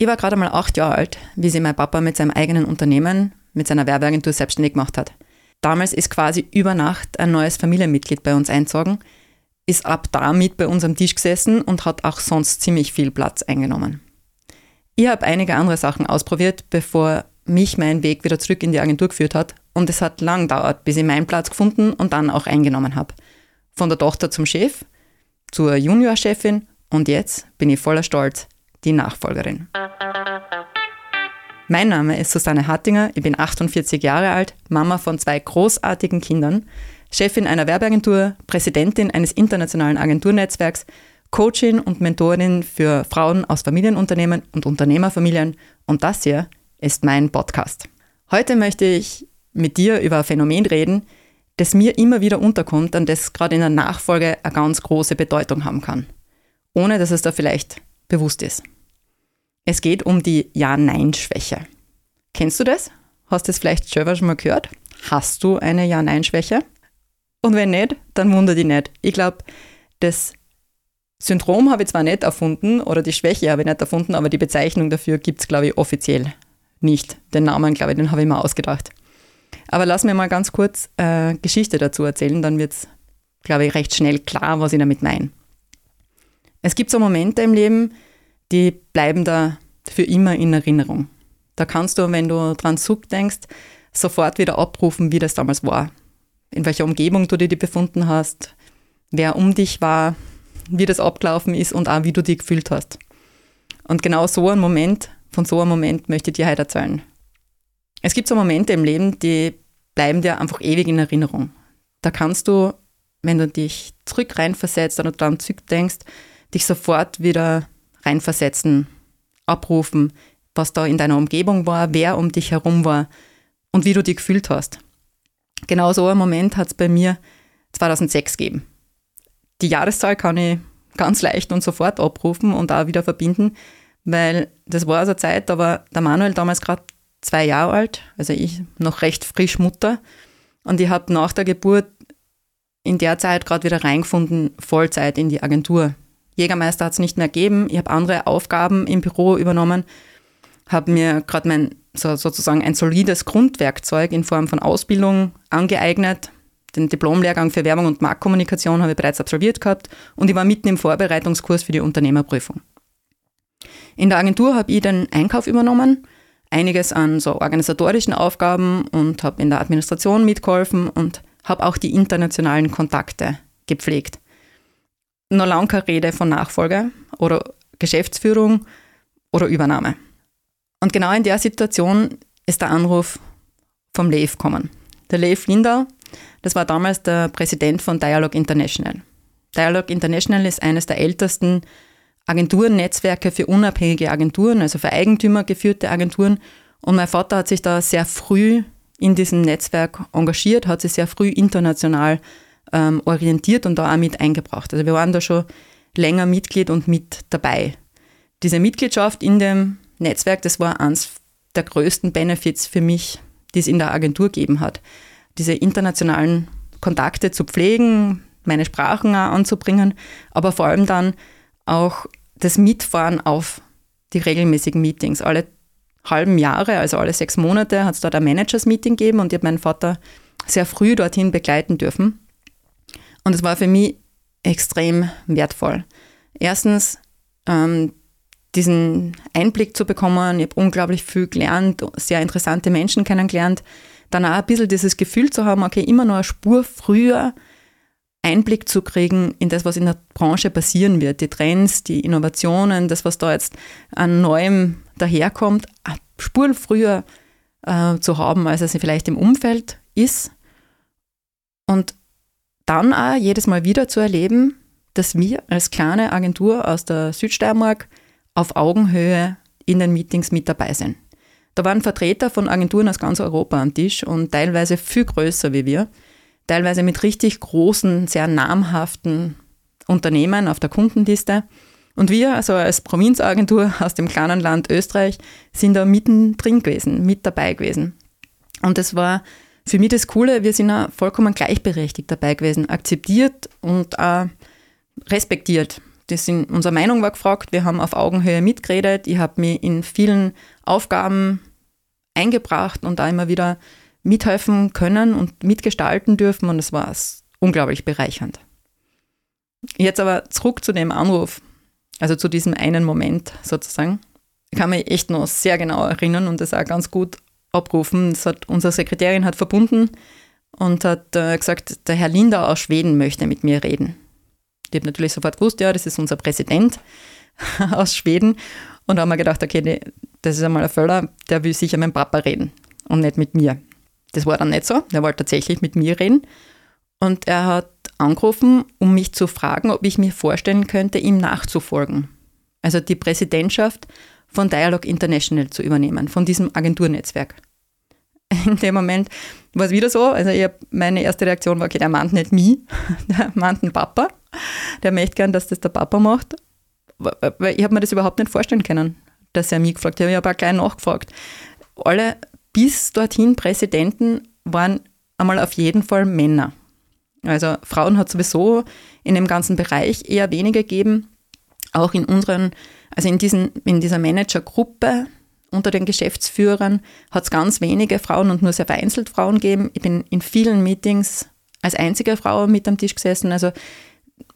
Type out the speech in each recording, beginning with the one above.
Ich war gerade mal acht Jahre alt, wie sich mein Papa mit seinem eigenen Unternehmen, mit seiner Werbeagentur selbstständig gemacht hat. Damals ist quasi über Nacht ein neues Familienmitglied bei uns einzogen, ist ab da mit bei uns am Tisch gesessen und hat auch sonst ziemlich viel Platz eingenommen. Ich habe einige andere Sachen ausprobiert, bevor mich mein Weg wieder zurück in die Agentur geführt hat und es hat lang gedauert, bis ich meinen Platz gefunden und dann auch eingenommen habe. Von der Tochter zum Chef, zur Juniorchefin und jetzt bin ich voller Stolz die Nachfolgerin. Mein Name ist Susanne Hattinger, ich bin 48 Jahre alt, Mama von zwei großartigen Kindern, Chefin einer Werbeagentur, Präsidentin eines internationalen Agenturnetzwerks, Coachin und Mentorin für Frauen aus Familienunternehmen und Unternehmerfamilien und das hier ist mein Podcast. Heute möchte ich mit dir über ein Phänomen reden, das mir immer wieder unterkommt und das gerade in der Nachfolge eine ganz große Bedeutung haben kann, ohne dass es da vielleicht bewusst ist. Es geht um die Ja-Nein-Schwäche. Kennst du das? Hast du das vielleicht selber schon mal gehört? Hast du eine Ja-Nein-Schwäche? Und wenn nicht, dann wundert dich nicht. Ich glaube, das Syndrom habe ich zwar nicht erfunden oder die Schwäche habe ich nicht erfunden, aber die Bezeichnung dafür gibt es, glaube ich, offiziell nicht. Den Namen, glaube ich, den habe ich mir ausgedacht. Aber lass mir mal ganz kurz äh, Geschichte dazu erzählen, dann wird es, glaube ich, recht schnell klar, was ich damit meine. Es gibt so Momente im Leben, die bleiben da für immer in Erinnerung. Da kannst du, wenn du dran zurückdenkst, sofort wieder abrufen, wie das damals war. In welcher Umgebung du dich befunden hast, wer um dich war, wie das abgelaufen ist und auch wie du dich gefühlt hast. Und genau so ein Moment, von so einem Moment möchte ich dir heute erzählen. Es gibt so Momente im Leben, die bleiben dir einfach ewig in Erinnerung. Da kannst du, wenn du dich zurück reinversetzt oder dran zurückdenkst, dich sofort wieder reinversetzen, abrufen, was da in deiner Umgebung war, wer um dich herum war und wie du dich gefühlt hast. Genau so einen Moment hat es bei mir 2006 gegeben. Die Jahreszahl kann ich ganz leicht und sofort abrufen und auch wieder verbinden, weil das war also Zeit, da war der Manuel damals gerade zwei Jahre alt, also ich noch recht frisch Mutter und ich habe nach der Geburt in der Zeit gerade wieder reingefunden, Vollzeit in die Agentur. Jägermeister hat es nicht mehr gegeben. Ich habe andere Aufgaben im Büro übernommen, habe mir gerade mein so, sozusagen ein solides Grundwerkzeug in Form von Ausbildung angeeignet. Den Diplomlehrgang für Werbung und Marktkommunikation habe ich bereits absolviert gehabt und ich war mitten im Vorbereitungskurs für die Unternehmerprüfung. In der Agentur habe ich den Einkauf übernommen, einiges an so organisatorischen Aufgaben und habe in der Administration mitgeholfen und habe auch die internationalen Kontakte gepflegt noch lange keine Rede von Nachfolge oder Geschäftsführung oder Übernahme. Und genau in der Situation ist der Anruf vom Lev gekommen. Der Lev Lindau, das war damals der Präsident von Dialog International. Dialog International ist eines der ältesten Agenturnetzwerke für unabhängige Agenturen, also für Eigentümer geführte Agenturen. Und mein Vater hat sich da sehr früh in diesem Netzwerk engagiert, hat sich sehr früh international ähm, orientiert und da auch mit eingebracht. Also wir waren da schon länger Mitglied und mit dabei. Diese Mitgliedschaft in dem Netzwerk, das war eines der größten Benefits für mich, die es in der Agentur gegeben hat. Diese internationalen Kontakte zu pflegen, meine Sprachen auch anzubringen, aber vor allem dann auch das Mitfahren auf die regelmäßigen Meetings. Alle halben Jahre, also alle sechs Monate, hat es dort ein Managers-Meeting gegeben und ich habe meinen Vater sehr früh dorthin begleiten dürfen. Und es war für mich extrem wertvoll. Erstens, ähm, diesen Einblick zu bekommen. Ich habe unglaublich viel gelernt, sehr interessante Menschen kennengelernt. Dann auch ein bisschen dieses Gefühl zu haben, okay, immer noch eine Spur früher Einblick zu kriegen in das, was in der Branche passieren wird. Die Trends, die Innovationen, das, was da jetzt an Neuem daherkommt, Spuren früher äh, zu haben, als es vielleicht im Umfeld ist. Und dann auch jedes Mal wieder zu erleben, dass wir als kleine Agentur aus der Südsteiermark auf Augenhöhe in den Meetings mit dabei sind. Da waren Vertreter von Agenturen aus ganz Europa am Tisch und teilweise viel größer wie wir, teilweise mit richtig großen, sehr namhaften Unternehmen auf der Kundenliste. Und wir, also als Provinzagentur aus dem kleinen Land Österreich, sind da mittendrin gewesen, mit dabei gewesen. Und es war für mich das Coole, wir sind auch vollkommen gleichberechtigt dabei gewesen, akzeptiert und auch respektiert das in, unsere Meinung war gefragt, wir haben auf Augenhöhe mitgeredet, ich habe mich in vielen Aufgaben eingebracht und da immer wieder mithelfen können und mitgestalten dürfen und es war unglaublich bereichernd. Jetzt aber zurück zu dem Anruf, also zu diesem einen Moment sozusagen. Kann mich echt noch sehr genau erinnern und das auch ganz gut abrufen. Das hat, unsere Sekretärin hat verbunden und hat äh, gesagt, der Herr Lindau aus Schweden möchte mit mir reden. Ich habe natürlich sofort gewusst, ja, das ist unser Präsident aus Schweden. Und da haben wir gedacht, okay, das ist einmal ein Völler, der will sicher mit dem Papa reden und nicht mit mir. Das war dann nicht so. Er wollte tatsächlich mit mir reden. Und er hat angerufen, um mich zu fragen, ob ich mir vorstellen könnte, ihm nachzufolgen. Also die Präsidentschaft von Dialog International zu übernehmen, von diesem Agenturnetzwerk. In dem Moment war es wieder so, also ich meine erste Reaktion war, okay, der meint nicht mich, der meint den Papa. Der möchte gern, dass das der Papa macht. Weil ich habe mir das überhaupt nicht vorstellen können, dass er mich gefragt hat. Ich habe auch gleich nachgefragt. Alle bis dorthin Präsidenten waren einmal auf jeden Fall Männer. Also Frauen hat sowieso in dem ganzen Bereich eher weniger gegeben. Auch in unseren, also in, diesen, in dieser Managergruppe unter den Geschäftsführern hat es ganz wenige Frauen und nur sehr vereinzelt Frauen gegeben. Ich bin in vielen Meetings als einzige Frau mit am Tisch gesessen. Also,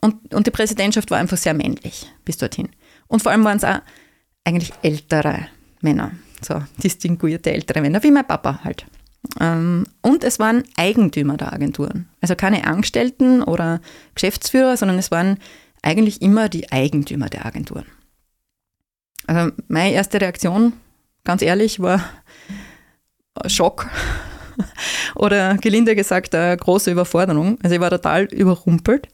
und, und die Präsidentschaft war einfach sehr männlich bis dorthin. Und vor allem waren es auch eigentlich ältere Männer, so distinguierte ältere Männer, wie mein Papa halt. Ähm, und es waren Eigentümer der Agenturen. Also keine Angestellten oder Geschäftsführer, sondern es waren eigentlich immer die Eigentümer der Agenturen. Also meine erste Reaktion, ganz ehrlich, war Schock oder gelinde gesagt eine große Überforderung. Also ich war total überrumpelt.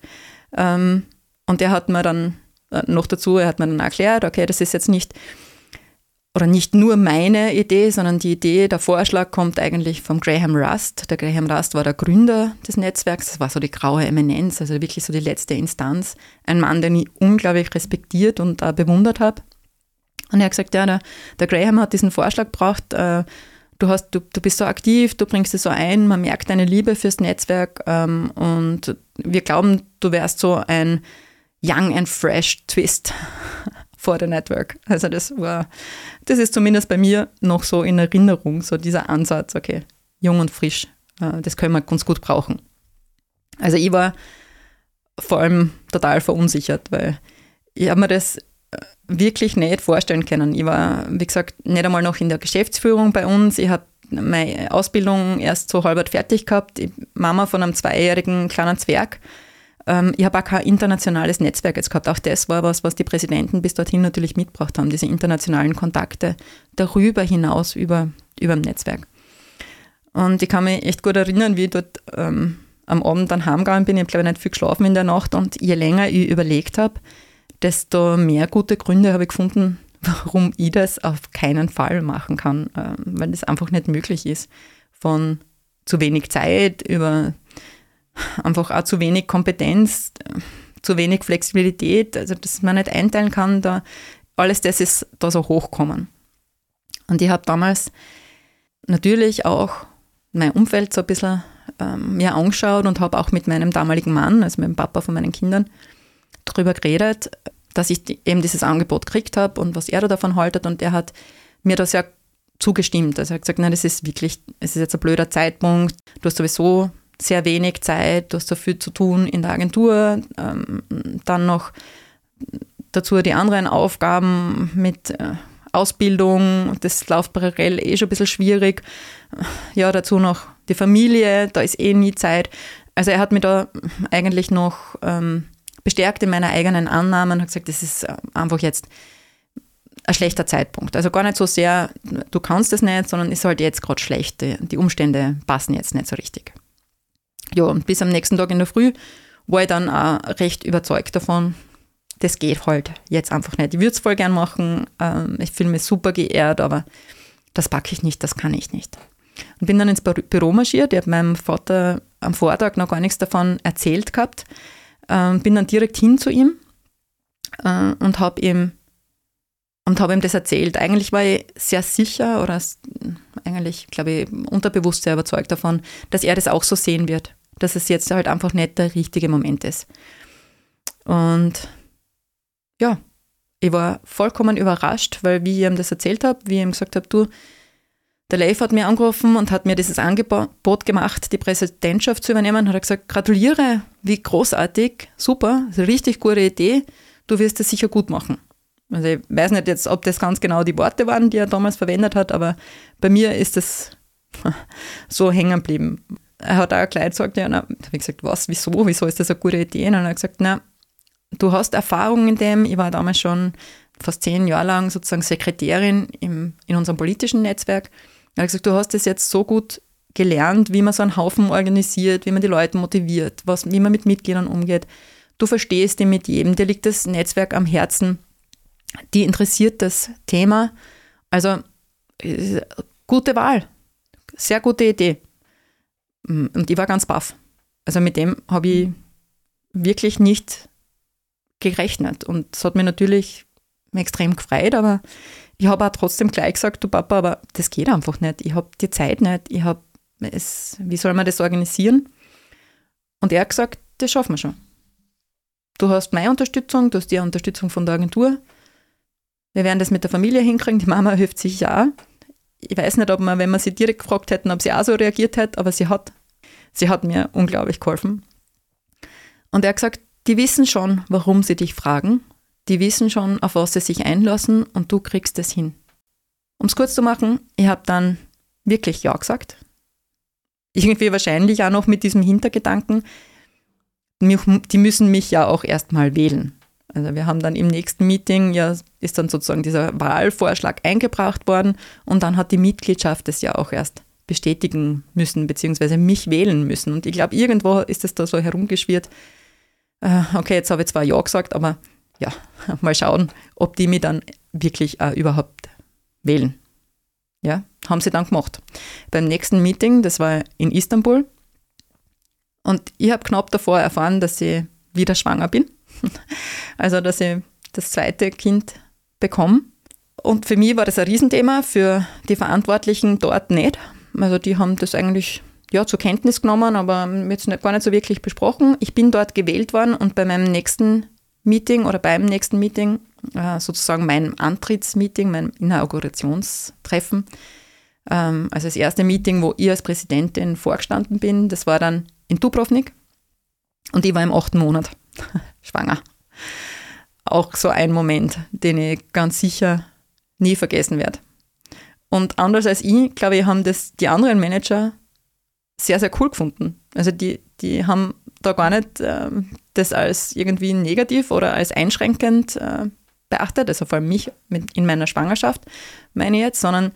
Ähm, und er hat mir dann äh, noch dazu, er hat mir dann erklärt, okay, das ist jetzt nicht oder nicht nur meine Idee, sondern die Idee, der Vorschlag kommt eigentlich vom Graham Rust. Der Graham Rust war der Gründer des Netzwerks, das war so die graue Eminenz, also wirklich so die letzte Instanz. Ein Mann, den ich unglaublich respektiert und bewundert habe. Und er hat gesagt, ja, der, der Graham hat diesen Vorschlag gebracht, äh, du, hast, du, du bist so aktiv, du bringst es so ein, man merkt deine Liebe fürs Netzwerk ähm, und wir glauben, du wärst so ein young and fresh Twist for the Network. Also das war, das ist zumindest bei mir noch so in Erinnerung, so dieser Ansatz, okay, jung und frisch, äh, das können wir ganz gut brauchen. Also ich war vor allem total verunsichert, weil ich habe mir das wirklich nicht vorstellen können. Ich war, wie gesagt, nicht einmal noch in der Geschäftsführung bei uns. Ich habe meine Ausbildung erst so halb fertig gehabt. Ich Mama von einem zweijährigen kleinen Zwerg ähm, ich habe auch kein internationales Netzwerk jetzt gehabt. Auch das war was, was die Präsidenten bis dorthin natürlich mitgebracht haben, diese internationalen Kontakte darüber hinaus, über, über dem Netzwerk. Und ich kann mich echt gut erinnern, wie ich dort ähm, am Abend dann heimgegangen bin. Ich habe, glaube ich, nicht viel geschlafen in der Nacht. Und je länger ich überlegt habe, desto mehr gute Gründe habe ich gefunden, warum ich das auf keinen Fall machen kann, äh, weil das einfach nicht möglich ist. Von zu wenig Zeit über einfach auch zu wenig Kompetenz, zu wenig Flexibilität, also dass man nicht einteilen kann, da alles das ist da so hochkommen. Und ich habe damals natürlich auch mein Umfeld so ein bisschen ähm, mir angeschaut und habe auch mit meinem damaligen Mann, also mit dem Papa von meinen Kindern, darüber geredet, dass ich die, eben dieses Angebot gekriegt habe und was er da davon haltet. Und er hat mir das ja zugestimmt. Also er hat gesagt, nein, das ist wirklich, es ist jetzt ein blöder Zeitpunkt. Du hast sowieso sehr wenig Zeit, du hast so viel zu tun in der Agentur, ähm, dann noch dazu die anderen Aufgaben mit äh, Ausbildung, das läuft parallel eh schon ein bisschen schwierig. Ja, dazu noch die Familie, da ist eh nie Zeit. Also er hat mich da eigentlich noch ähm, bestärkt in meiner eigenen Annahme und hat gesagt, das ist äh, einfach jetzt ein schlechter Zeitpunkt. Also gar nicht so sehr, du kannst es nicht, sondern ist halt jetzt gerade schlecht. Die Umstände passen jetzt nicht so richtig. Ja, und bis am nächsten Tag in der Früh war ich dann auch recht überzeugt davon, das geht halt jetzt einfach nicht. Ich würde es voll gern machen, ähm, ich fühle mich super geehrt, aber das packe ich nicht, das kann ich nicht. Und bin dann ins Büro marschiert, ich habe meinem Vater am Vortag noch gar nichts davon erzählt gehabt, ähm, bin dann direkt hin zu ihm äh, und habe ihm und habe ihm das erzählt. Eigentlich war ich sehr sicher oder eigentlich, glaube ich, unterbewusst sehr überzeugt davon, dass er das auch so sehen wird dass es jetzt halt einfach nicht der richtige Moment ist. Und ja, ich war vollkommen überrascht, weil wie ich ihm das erzählt habe, wie ich ihm gesagt habe, du, der Leif hat mir angerufen und hat mir dieses Angebot gemacht, die Präsidentschaft zu übernehmen, hat er gesagt, gratuliere, wie großartig, super, richtig gute Idee, du wirst es sicher gut machen. Also ich weiß nicht jetzt, ob das ganz genau die Worte waren, die er damals verwendet hat, aber bei mir ist das so hängen geblieben. Er hat auch gleich gesagt, ja, na, habe ich gesagt, was, wieso, wieso ist das eine gute Idee? Und er hat gesagt, na, du hast Erfahrung in dem, ich war damals schon fast zehn Jahre lang sozusagen Sekretärin im, in unserem politischen Netzwerk. Er hat gesagt, du hast es jetzt so gut gelernt, wie man so einen Haufen organisiert, wie man die Leute motiviert, was, wie man mit Mitgliedern umgeht. Du verstehst ihn mit jedem, dir liegt das Netzwerk am Herzen, die interessiert das Thema. Also gute Wahl, sehr gute Idee. Und ich war ganz baff. Also mit dem habe ich wirklich nicht gerechnet. Und es hat mich natürlich extrem gefreut, aber ich habe auch trotzdem gleich gesagt, du Papa, aber das geht einfach nicht. Ich habe die Zeit nicht. Ich habe es, wie soll man das organisieren? Und er hat gesagt, das schaffen wir schon. Du hast meine Unterstützung, du hast die Unterstützung von der Agentur. Wir werden das mit der Familie hinkriegen. Die Mama hilft sich ja. Ich weiß nicht, ob man, wenn wir sie direkt gefragt hätten, ob sie auch so reagiert hätte, aber sie hat, sie hat mir unglaublich geholfen. Und er hat gesagt, die wissen schon, warum sie dich fragen. Die wissen schon, auf was sie sich einlassen und du kriegst es hin. Um es kurz zu machen, ich habe dann wirklich Ja gesagt. Irgendwie wahrscheinlich auch noch mit diesem Hintergedanken, die müssen mich ja auch erstmal wählen. Also wir haben dann im nächsten Meeting, ja, ist dann sozusagen dieser Wahlvorschlag eingebracht worden und dann hat die Mitgliedschaft es ja auch erst bestätigen müssen, beziehungsweise mich wählen müssen. Und ich glaube, irgendwo ist es da so herumgeschwirrt, äh, okay, jetzt habe ich zwar Ja gesagt, aber ja, mal schauen, ob die mich dann wirklich äh, überhaupt wählen. Ja, haben sie dann gemacht. Beim nächsten Meeting, das war in Istanbul, und ich habe knapp davor erfahren, dass ich wieder schwanger bin. Also, dass ich das zweite Kind bekomme. Und für mich war das ein Riesenthema, für die Verantwortlichen dort nicht. Also, die haben das eigentlich ja, zur Kenntnis genommen, aber jetzt gar nicht so wirklich besprochen. Ich bin dort gewählt worden und bei meinem nächsten Meeting oder beim nächsten Meeting, äh, sozusagen mein Antrittsmeeting, mein Inaugurationstreffen, ähm, also das erste Meeting, wo ich als Präsidentin vorgestanden bin, das war dann in Dubrovnik und ich war im achten Monat schwanger. Auch so ein Moment, den ich ganz sicher nie vergessen werde. Und anders als ich, glaube ich, haben das die anderen Manager sehr, sehr cool gefunden. Also die, die haben da gar nicht äh, das als irgendwie negativ oder als einschränkend äh, beachtet, also vor allem mich mit, in meiner Schwangerschaft, meine ich jetzt, sondern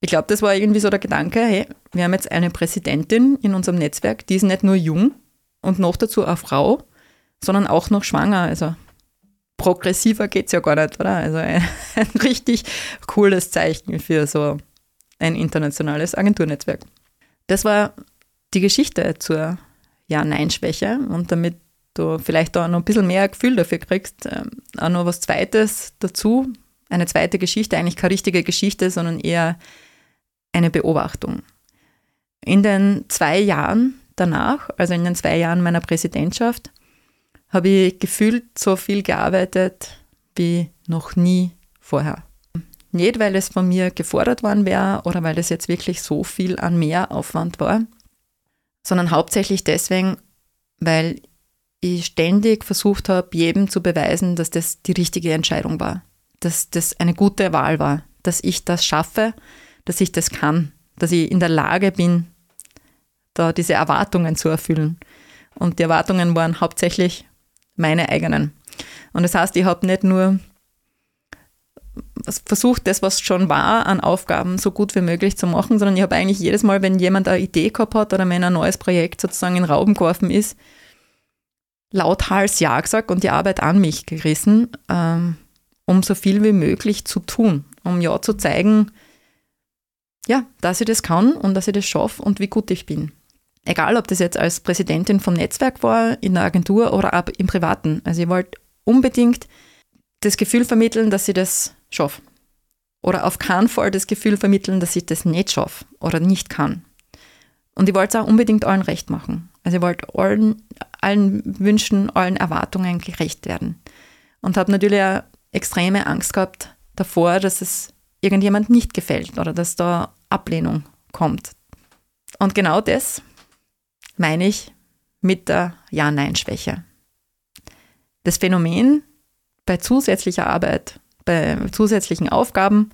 ich glaube, das war irgendwie so der Gedanke, hey, wir haben jetzt eine Präsidentin in unserem Netzwerk, die ist nicht nur jung und noch dazu eine Frau, sondern auch noch schwanger. Also progressiver geht es ja gar nicht, oder? Also ein, ein richtig cooles Zeichen für so ein internationales Agenturnetzwerk. Das war die Geschichte zur Ja-Nein-Schwäche und damit du vielleicht auch noch ein bisschen mehr Gefühl dafür kriegst, ähm, auch noch was Zweites dazu, eine zweite Geschichte, eigentlich keine richtige Geschichte, sondern eher eine Beobachtung. In den zwei Jahren danach, also in den zwei Jahren meiner Präsidentschaft, habe ich gefühlt so viel gearbeitet wie noch nie vorher. Nicht, weil es von mir gefordert worden wäre oder weil es jetzt wirklich so viel an Mehraufwand war, sondern hauptsächlich deswegen, weil ich ständig versucht habe, jedem zu beweisen, dass das die richtige Entscheidung war, dass das eine gute Wahl war, dass ich das schaffe, dass ich das kann, dass ich in der Lage bin, da diese Erwartungen zu erfüllen. Und die Erwartungen waren hauptsächlich meine eigenen. Und das heißt, ich habe nicht nur versucht, das, was schon war, an Aufgaben so gut wie möglich zu machen, sondern ich habe eigentlich jedes Mal, wenn jemand eine Idee gehabt hat oder wenn ein neues Projekt sozusagen in Rauben geworfen ist, lauthals Ja gesagt und die Arbeit an mich gerissen, ähm, um so viel wie möglich zu tun, um Ja zu zeigen, ja, dass ich das kann und dass ich das schaffe und wie gut ich bin. Egal, ob das jetzt als Präsidentin vom Netzwerk war, in der Agentur oder ab im Privaten. Also ich wollte unbedingt das Gefühl vermitteln, dass ich das schaffe. Oder auf keinen Fall das Gefühl vermitteln, dass ich das nicht schaffe oder nicht kann. Und ich wollte es auch unbedingt allen recht machen. Also ich wollte allen, allen Wünschen, allen Erwartungen gerecht werden. und habe natürlich auch extreme Angst gehabt davor, dass es irgendjemand nicht gefällt oder dass da Ablehnung kommt. Und genau das meine ich mit der Ja-Nein-Schwäche. Das Phänomen bei zusätzlicher Arbeit, bei zusätzlichen Aufgaben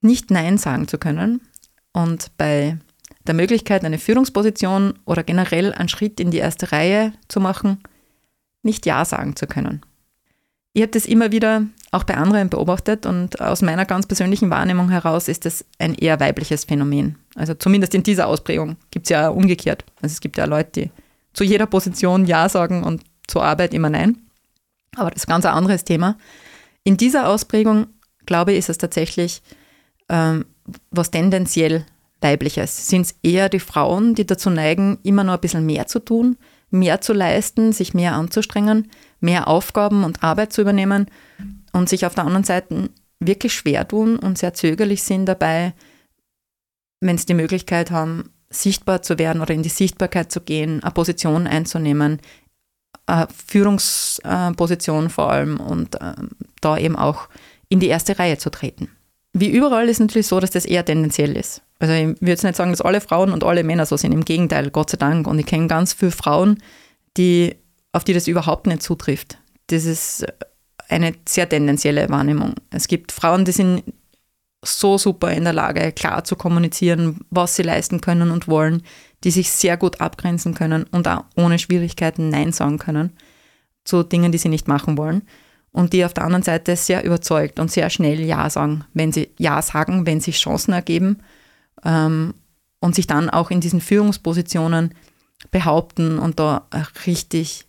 nicht Nein sagen zu können und bei der Möglichkeit, eine Führungsposition oder generell einen Schritt in die erste Reihe zu machen, nicht Ja sagen zu können. Ich habe das immer wieder auch bei anderen beobachtet und aus meiner ganz persönlichen Wahrnehmung heraus ist es ein eher weibliches Phänomen. Also zumindest in dieser Ausprägung gibt es ja umgekehrt. Also es gibt ja Leute, die zu jeder Position Ja sagen und zur Arbeit immer Nein. Aber das ist ganz ein anderes Thema. In dieser Ausprägung, glaube ich, ist es tatsächlich ähm, was tendenziell weibliches. Sind es eher die Frauen, die dazu neigen, immer noch ein bisschen mehr zu tun, mehr zu leisten, sich mehr anzustrengen, mehr Aufgaben und Arbeit zu übernehmen und sich auf der anderen Seite wirklich schwer tun und sehr zögerlich sind dabei, wenn sie die Möglichkeit haben, sichtbar zu werden oder in die Sichtbarkeit zu gehen, eine Position einzunehmen, eine Führungsposition vor allem und ähm, da eben auch in die erste Reihe zu treten. Wie überall ist es natürlich so, dass das eher tendenziell ist. Also ich würde jetzt nicht sagen, dass alle Frauen und alle Männer so sind. Im Gegenteil, Gott sei Dank. Und ich kenne ganz viele Frauen, die, auf die das überhaupt nicht zutrifft. Das ist eine sehr tendenzielle Wahrnehmung. Es gibt Frauen, die sind so super in der Lage, klar zu kommunizieren, was sie leisten können und wollen, die sich sehr gut abgrenzen können und auch ohne Schwierigkeiten Nein sagen können zu Dingen, die sie nicht machen wollen und die auf der anderen Seite sehr überzeugt und sehr schnell Ja sagen, wenn sie Ja sagen, wenn sich Chancen ergeben ähm, und sich dann auch in diesen Führungspositionen behaupten und da richtig,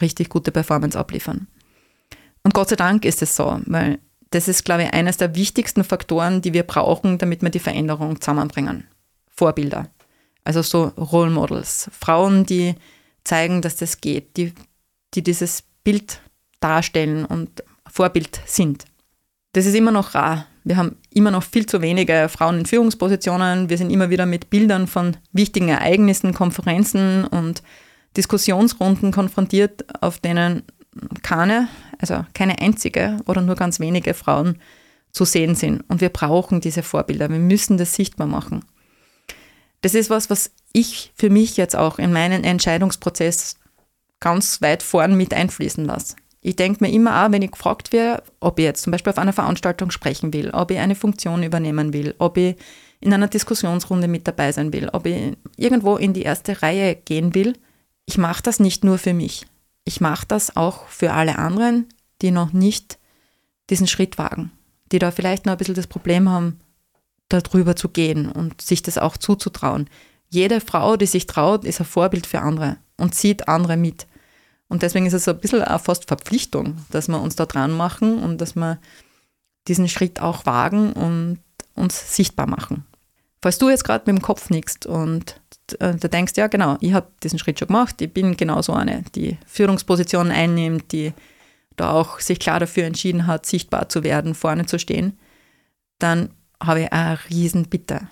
richtig gute Performance abliefern. Und Gott sei Dank ist es so, weil das ist, glaube ich, eines der wichtigsten Faktoren, die wir brauchen, damit wir die Veränderung zusammenbringen. Vorbilder. Also so Role Models. Frauen, die zeigen, dass das geht, die, die dieses Bild darstellen und Vorbild sind. Das ist immer noch rar. Wir haben immer noch viel zu wenige Frauen in Führungspositionen. Wir sind immer wieder mit Bildern von wichtigen Ereignissen, Konferenzen und Diskussionsrunden konfrontiert, auf denen keine, also keine einzige oder nur ganz wenige Frauen zu sehen sind. Und wir brauchen diese Vorbilder. Wir müssen das sichtbar machen. Das ist was, was ich für mich jetzt auch in meinen Entscheidungsprozess ganz weit vorn mit einfließen lasse. Ich denke mir immer auch, wenn ich gefragt werde, ob ich jetzt zum Beispiel auf einer Veranstaltung sprechen will, ob ich eine Funktion übernehmen will, ob ich in einer Diskussionsrunde mit dabei sein will, ob ich irgendwo in die erste Reihe gehen will, ich mache das nicht nur für mich. Ich mache das auch für alle anderen, die noch nicht diesen Schritt wagen, die da vielleicht noch ein bisschen das Problem haben, darüber zu gehen und sich das auch zuzutrauen. Jede Frau, die sich traut, ist ein Vorbild für andere und zieht andere mit. Und deswegen ist es so ein bisschen auch fast Verpflichtung, dass wir uns da dran machen und dass wir diesen Schritt auch wagen und uns sichtbar machen. Falls du jetzt gerade mit dem Kopf nickst und äh, da denkst, ja genau, ich habe diesen Schritt schon gemacht, ich bin genauso eine, die Führungsposition einnimmt, die da auch sich klar dafür entschieden hat, sichtbar zu werden, vorne zu stehen, dann habe ich eine riesen Bitte.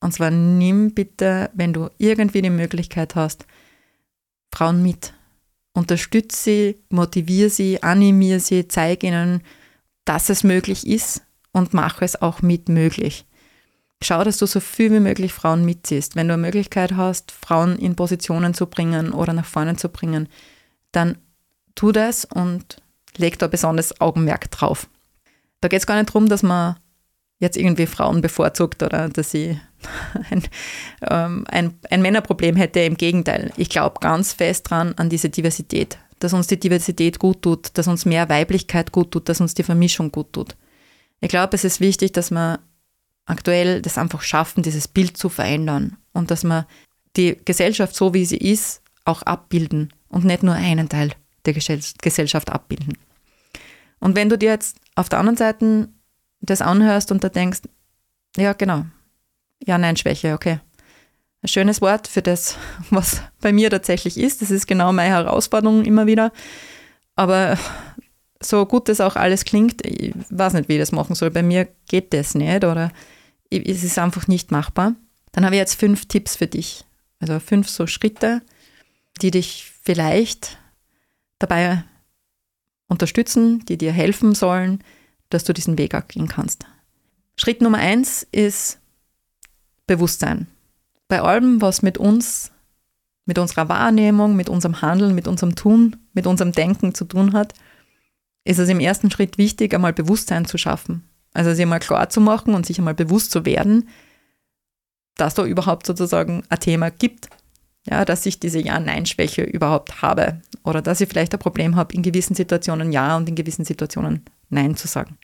Und zwar nimm bitte, wenn du irgendwie die Möglichkeit hast, Frauen mit unterstütze sie, motiviere sie, animiere sie, zeige ihnen, dass es möglich ist und mache es auch mit möglich. Schau, dass du so viel wie möglich Frauen mitziehst. Wenn du eine Möglichkeit hast, Frauen in Positionen zu bringen oder nach vorne zu bringen, dann tu das und leg da besonders Augenmerk drauf. Da geht es gar nicht darum, dass man jetzt irgendwie Frauen bevorzugt oder dass sie ein, ähm, ein, ein Männerproblem hätte. Im Gegenteil, ich glaube ganz fest dran an diese Diversität, dass uns die Diversität gut tut, dass uns mehr Weiblichkeit gut tut, dass uns die Vermischung gut tut. Ich glaube, es ist wichtig, dass wir aktuell das einfach schaffen, dieses Bild zu verändern und dass wir die Gesellschaft so, wie sie ist, auch abbilden und nicht nur einen Teil der Gesellschaft abbilden. Und wenn du dir jetzt auf der anderen Seite das anhörst und da denkst, ja, genau, ja, nein, Schwäche, okay. Ein schönes Wort für das, was bei mir tatsächlich ist. Das ist genau meine Herausforderung immer wieder. Aber so gut das auch alles klingt, ich weiß nicht, wie ich das machen soll. Bei mir geht das nicht oder es ist einfach nicht machbar. Dann habe ich jetzt fünf Tipps für dich. Also fünf so Schritte, die dich vielleicht dabei unterstützen, die dir helfen sollen, dass du diesen Weg auch gehen kannst. Schritt Nummer eins ist Bewusstsein. Bei allem, was mit uns, mit unserer Wahrnehmung, mit unserem Handeln, mit unserem Tun, mit unserem Denken zu tun hat, ist es im ersten Schritt wichtig, einmal Bewusstsein zu schaffen. Also sich einmal klar zu machen und sich einmal bewusst zu werden, dass da überhaupt sozusagen ein Thema gibt. Ja, dass ich diese Ja-Nein-Schwäche überhaupt habe. Oder dass ich vielleicht ein Problem habe, in gewissen Situationen Ja und in gewissen Situationen Nein zu sagen.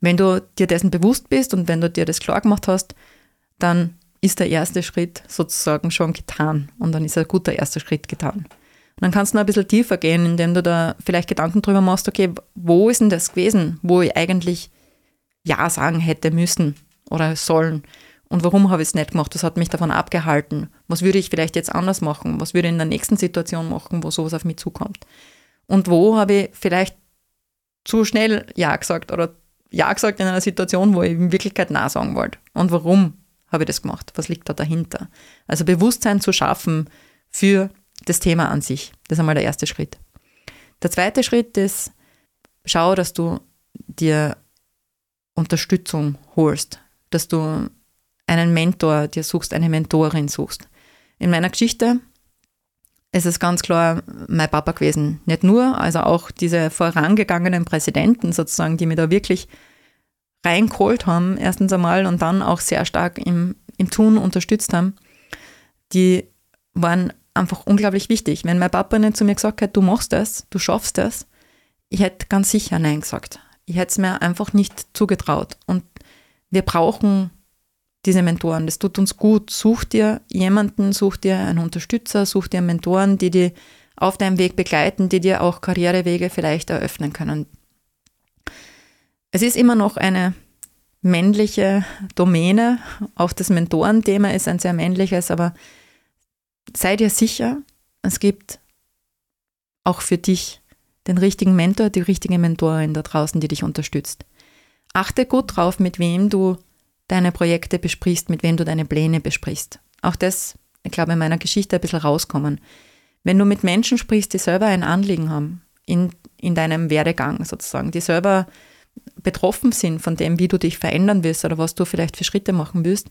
Wenn du dir dessen bewusst bist und wenn du dir das klar gemacht hast, dann ist der erste Schritt sozusagen schon getan und dann ist ein guter erster Schritt getan. Und dann kannst du noch ein bisschen tiefer gehen, indem du da vielleicht Gedanken drüber machst, okay, wo ist denn das gewesen, wo ich eigentlich Ja sagen hätte müssen oder sollen? Und warum habe ich es nicht gemacht? Was hat mich davon abgehalten? Was würde ich vielleicht jetzt anders machen? Was würde ich in der nächsten Situation machen, wo sowas auf mich zukommt? Und wo habe ich vielleicht zu schnell Ja gesagt oder Ja gesagt in einer Situation, wo ich in Wirklichkeit Nein sagen wollte? Und warum habe ich das gemacht? Was liegt da dahinter? Also Bewusstsein zu schaffen für das Thema an sich. Das ist einmal der erste Schritt. Der zweite Schritt ist, schau, dass du dir Unterstützung holst, dass du einen Mentor dir suchst, eine Mentorin suchst. In meiner Geschichte ist es ganz klar mein Papa gewesen. Nicht nur, also auch diese vorangegangenen Präsidenten sozusagen, die mir da wirklich reingeholt haben, erstens einmal und dann auch sehr stark im, im Tun unterstützt haben, die waren einfach unglaublich wichtig. Wenn mein Papa nicht zu mir gesagt hätte, du machst das, du schaffst das, ich hätte ganz sicher Nein gesagt. Ich hätte es mir einfach nicht zugetraut. Und wir brauchen diese Mentoren. Das tut uns gut. Such dir jemanden, such dir einen Unterstützer, such dir Mentoren, die dich auf deinem Weg begleiten, die dir auch Karrierewege vielleicht eröffnen können. Es ist immer noch eine männliche Domäne. Auch das Mentorenthema ist ein sehr männliches, aber sei dir sicher, es gibt auch für dich den richtigen Mentor, die richtige Mentorin da draußen, die dich unterstützt. Achte gut drauf, mit wem du deine Projekte besprichst, mit wem du deine Pläne besprichst. Auch das, ich glaube, in meiner Geschichte ein bisschen rauskommen. Wenn du mit Menschen sprichst, die selber ein Anliegen haben in, in deinem Werdegang sozusagen, die selber betroffen sind von dem, wie du dich verändern willst oder was du vielleicht für Schritte machen willst,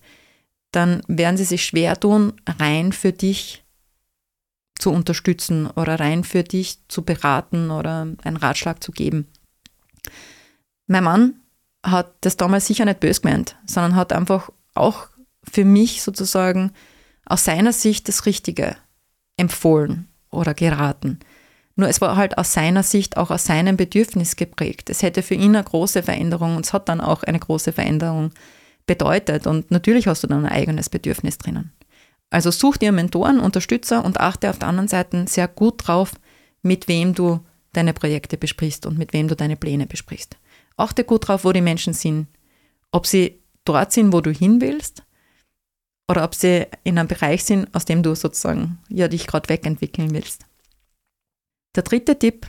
dann werden sie sich schwer tun, rein für dich zu unterstützen oder rein für dich zu beraten oder einen Ratschlag zu geben. Mein Mann hat das damals sicher nicht böse gemeint, sondern hat einfach auch für mich sozusagen aus seiner Sicht das Richtige empfohlen oder geraten. Nur es war halt aus seiner Sicht auch aus seinem Bedürfnis geprägt. Es hätte für ihn eine große Veränderung und es hat dann auch eine große Veränderung bedeutet. Und natürlich hast du dann ein eigenes Bedürfnis drinnen. Also such dir Mentoren, Unterstützer und achte auf der anderen Seite sehr gut drauf, mit wem du deine Projekte besprichst und mit wem du deine Pläne besprichst. Achte gut drauf, wo die Menschen sind. Ob sie dort sind, wo du hin willst, oder ob sie in einem Bereich sind, aus dem du sozusagen ja dich gerade wegentwickeln willst. Der dritte Tipp,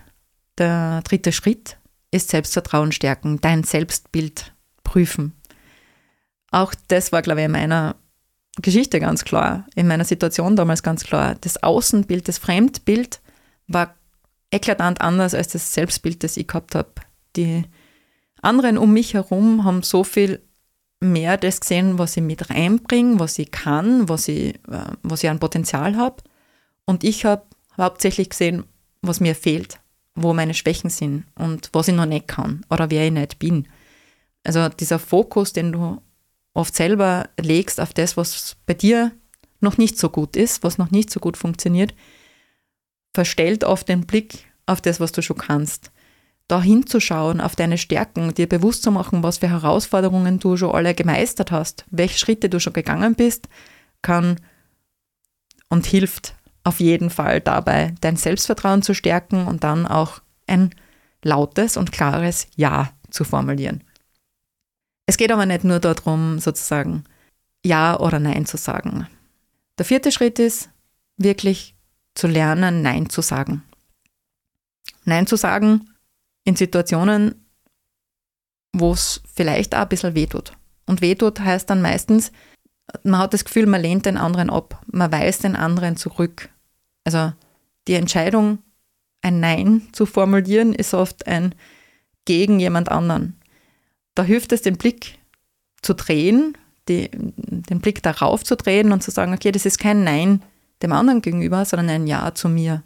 der dritte Schritt ist Selbstvertrauen stärken, dein Selbstbild prüfen. Auch das war, glaube ich, in meiner Geschichte ganz klar, in meiner Situation damals ganz klar. Das Außenbild, das Fremdbild war eklatant anders als das Selbstbild, das ich gehabt habe. Die anderen um mich herum haben so viel mehr das gesehen, was ich mit reinbringe, was ich kann, was ich, äh, was ich an Potenzial habe. Und ich habe hauptsächlich gesehen, was mir fehlt, wo meine Schwächen sind und was ich noch nicht kann oder wer ich nicht bin. Also dieser Fokus, den du oft selber legst auf das, was bei dir noch nicht so gut ist, was noch nicht so gut funktioniert, verstellt oft den Blick auf das, was du schon kannst da hinzuschauen, auf deine Stärken, dir bewusst zu machen, was für Herausforderungen du schon alle gemeistert hast, welche Schritte du schon gegangen bist, kann und hilft auf jeden Fall dabei, dein Selbstvertrauen zu stärken und dann auch ein lautes und klares Ja zu formulieren. Es geht aber nicht nur darum, sozusagen Ja oder Nein zu sagen. Der vierte Schritt ist, wirklich zu lernen, Nein zu sagen. Nein zu sagen in Situationen, wo es vielleicht auch ein bisschen wehtut. Und wehtut heißt dann meistens, man hat das Gefühl, man lehnt den anderen ab, man weist den anderen zurück. Also die Entscheidung, ein Nein zu formulieren, ist oft ein gegen jemand anderen. Da hilft es, den Blick zu drehen, die, den Blick darauf zu drehen und zu sagen, okay, das ist kein Nein dem anderen gegenüber, sondern ein Ja zu mir.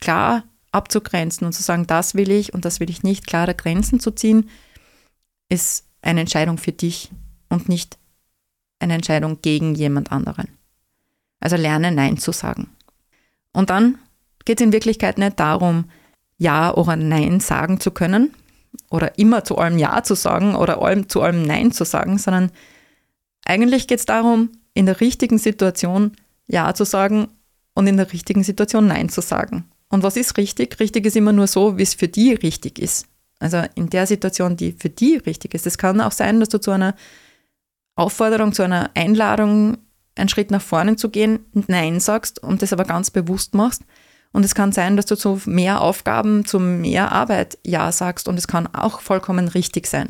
Klar abzugrenzen und zu sagen, das will ich und das will ich nicht, klare Grenzen zu ziehen, ist eine Entscheidung für dich und nicht eine Entscheidung gegen jemand anderen. Also lerne Nein zu sagen. Und dann geht es in Wirklichkeit nicht darum, Ja oder Nein sagen zu können oder immer zu allem Ja zu sagen oder zu allem Nein zu sagen, sondern eigentlich geht es darum, in der richtigen Situation Ja zu sagen und in der richtigen Situation Nein zu sagen. Und was ist richtig? Richtig ist immer nur so, wie es für die richtig ist. Also in der Situation, die für die richtig ist. Es kann auch sein, dass du zu einer Aufforderung, zu einer Einladung, einen Schritt nach vorne zu gehen, Nein sagst und das aber ganz bewusst machst. Und es kann sein, dass du zu mehr Aufgaben, zu mehr Arbeit Ja sagst und es kann auch vollkommen richtig sein.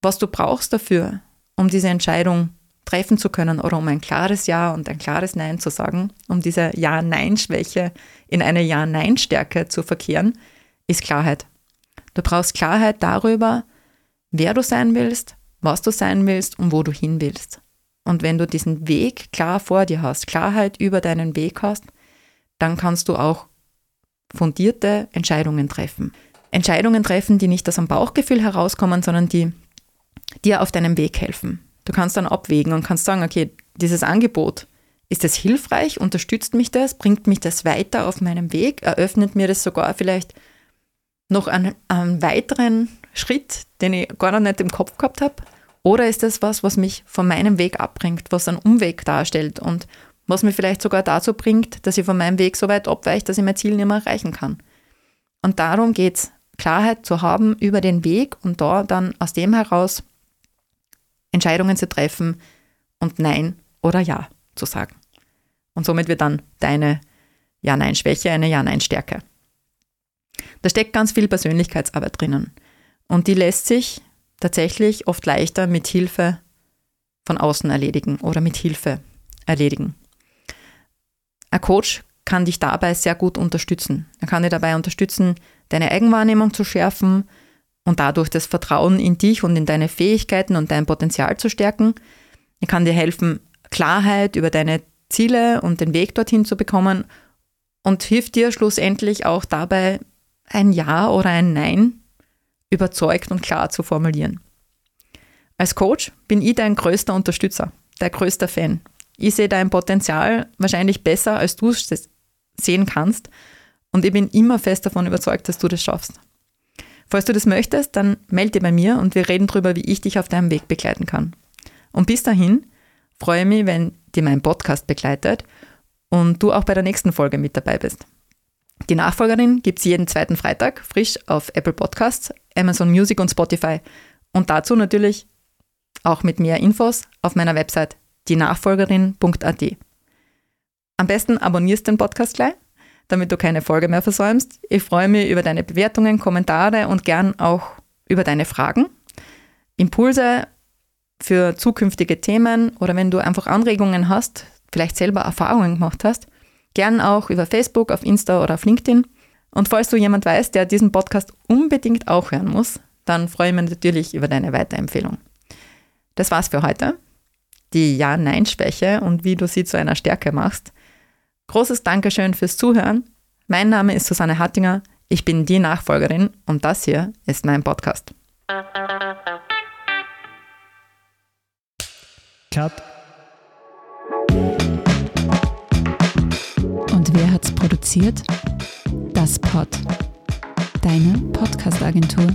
Was du brauchst dafür, um diese Entscheidung treffen zu können oder um ein klares Ja und ein klares Nein zu sagen, um diese Ja-Nein-Schwäche in eine Ja-Nein-Stärke zu verkehren, ist Klarheit. Du brauchst Klarheit darüber, wer du sein willst, was du sein willst und wo du hin willst. Und wenn du diesen Weg klar vor dir hast, Klarheit über deinen Weg hast, dann kannst du auch fundierte Entscheidungen treffen. Entscheidungen treffen, die nicht aus dem Bauchgefühl herauskommen, sondern die dir auf deinem Weg helfen. Du kannst dann abwägen und kannst sagen, okay, dieses Angebot, ist das hilfreich? Unterstützt mich das? Bringt mich das weiter auf meinem Weg? Eröffnet mir das sogar vielleicht noch einen, einen weiteren Schritt, den ich gar noch nicht im Kopf gehabt habe? Oder ist das was, was mich von meinem Weg abbringt, was einen Umweg darstellt und was mich vielleicht sogar dazu bringt, dass ich von meinem Weg so weit abweiche, dass ich mein Ziel nicht mehr erreichen kann? Und darum geht es, Klarheit zu haben über den Weg und da dann aus dem heraus Entscheidungen zu treffen und Nein oder Ja zu sagen. Und somit wird dann deine Ja-Nein-Schwäche eine Ja-Nein-Stärke. Da steckt ganz viel Persönlichkeitsarbeit drinnen. Und die lässt sich tatsächlich oft leichter mit Hilfe von außen erledigen oder mit Hilfe erledigen. Ein Coach kann dich dabei sehr gut unterstützen. Er kann dir dabei unterstützen, deine Eigenwahrnehmung zu schärfen und dadurch das Vertrauen in dich und in deine Fähigkeiten und dein Potenzial zu stärken. Er kann dir helfen, Klarheit über deine Ziele und den Weg dorthin zu bekommen und hilft dir schlussendlich auch dabei, ein Ja oder ein Nein überzeugt und klar zu formulieren. Als Coach bin ich dein größter Unterstützer, dein größter Fan. Ich sehe dein Potenzial wahrscheinlich besser, als du es sehen kannst und ich bin immer fest davon überzeugt, dass du das schaffst. Falls du das möchtest, dann melde dich bei mir und wir reden darüber, wie ich dich auf deinem Weg begleiten kann. Und bis dahin freue ich mich, wenn dir mein Podcast begleitet und du auch bei der nächsten Folge mit dabei bist. Die Nachfolgerin gibt es jeden zweiten Freitag frisch auf Apple Podcasts, Amazon Music und Spotify. Und dazu natürlich auch mit mehr Infos auf meiner Website dienachfolgerin.at. Am besten abonnierst den Podcast gleich, damit du keine Folge mehr versäumst. Ich freue mich über deine Bewertungen, Kommentare und gern auch über deine Fragen. Impulse für zukünftige Themen oder wenn du einfach Anregungen hast, vielleicht selber Erfahrungen gemacht hast, gern auch über Facebook, auf Insta oder auf LinkedIn. Und falls du jemand weißt, der diesen Podcast unbedingt auch hören muss, dann freue ich mich natürlich über deine Weiterempfehlung. Das war's für heute. Die Ja-Nein-Schwäche und wie du sie zu einer Stärke machst. Großes Dankeschön fürs Zuhören. Mein Name ist Susanne Hattinger. Ich bin die Nachfolgerin und das hier ist mein Podcast. Cut. Und wer hat's produziert? Das Pod. Deine Podcast-Agentur.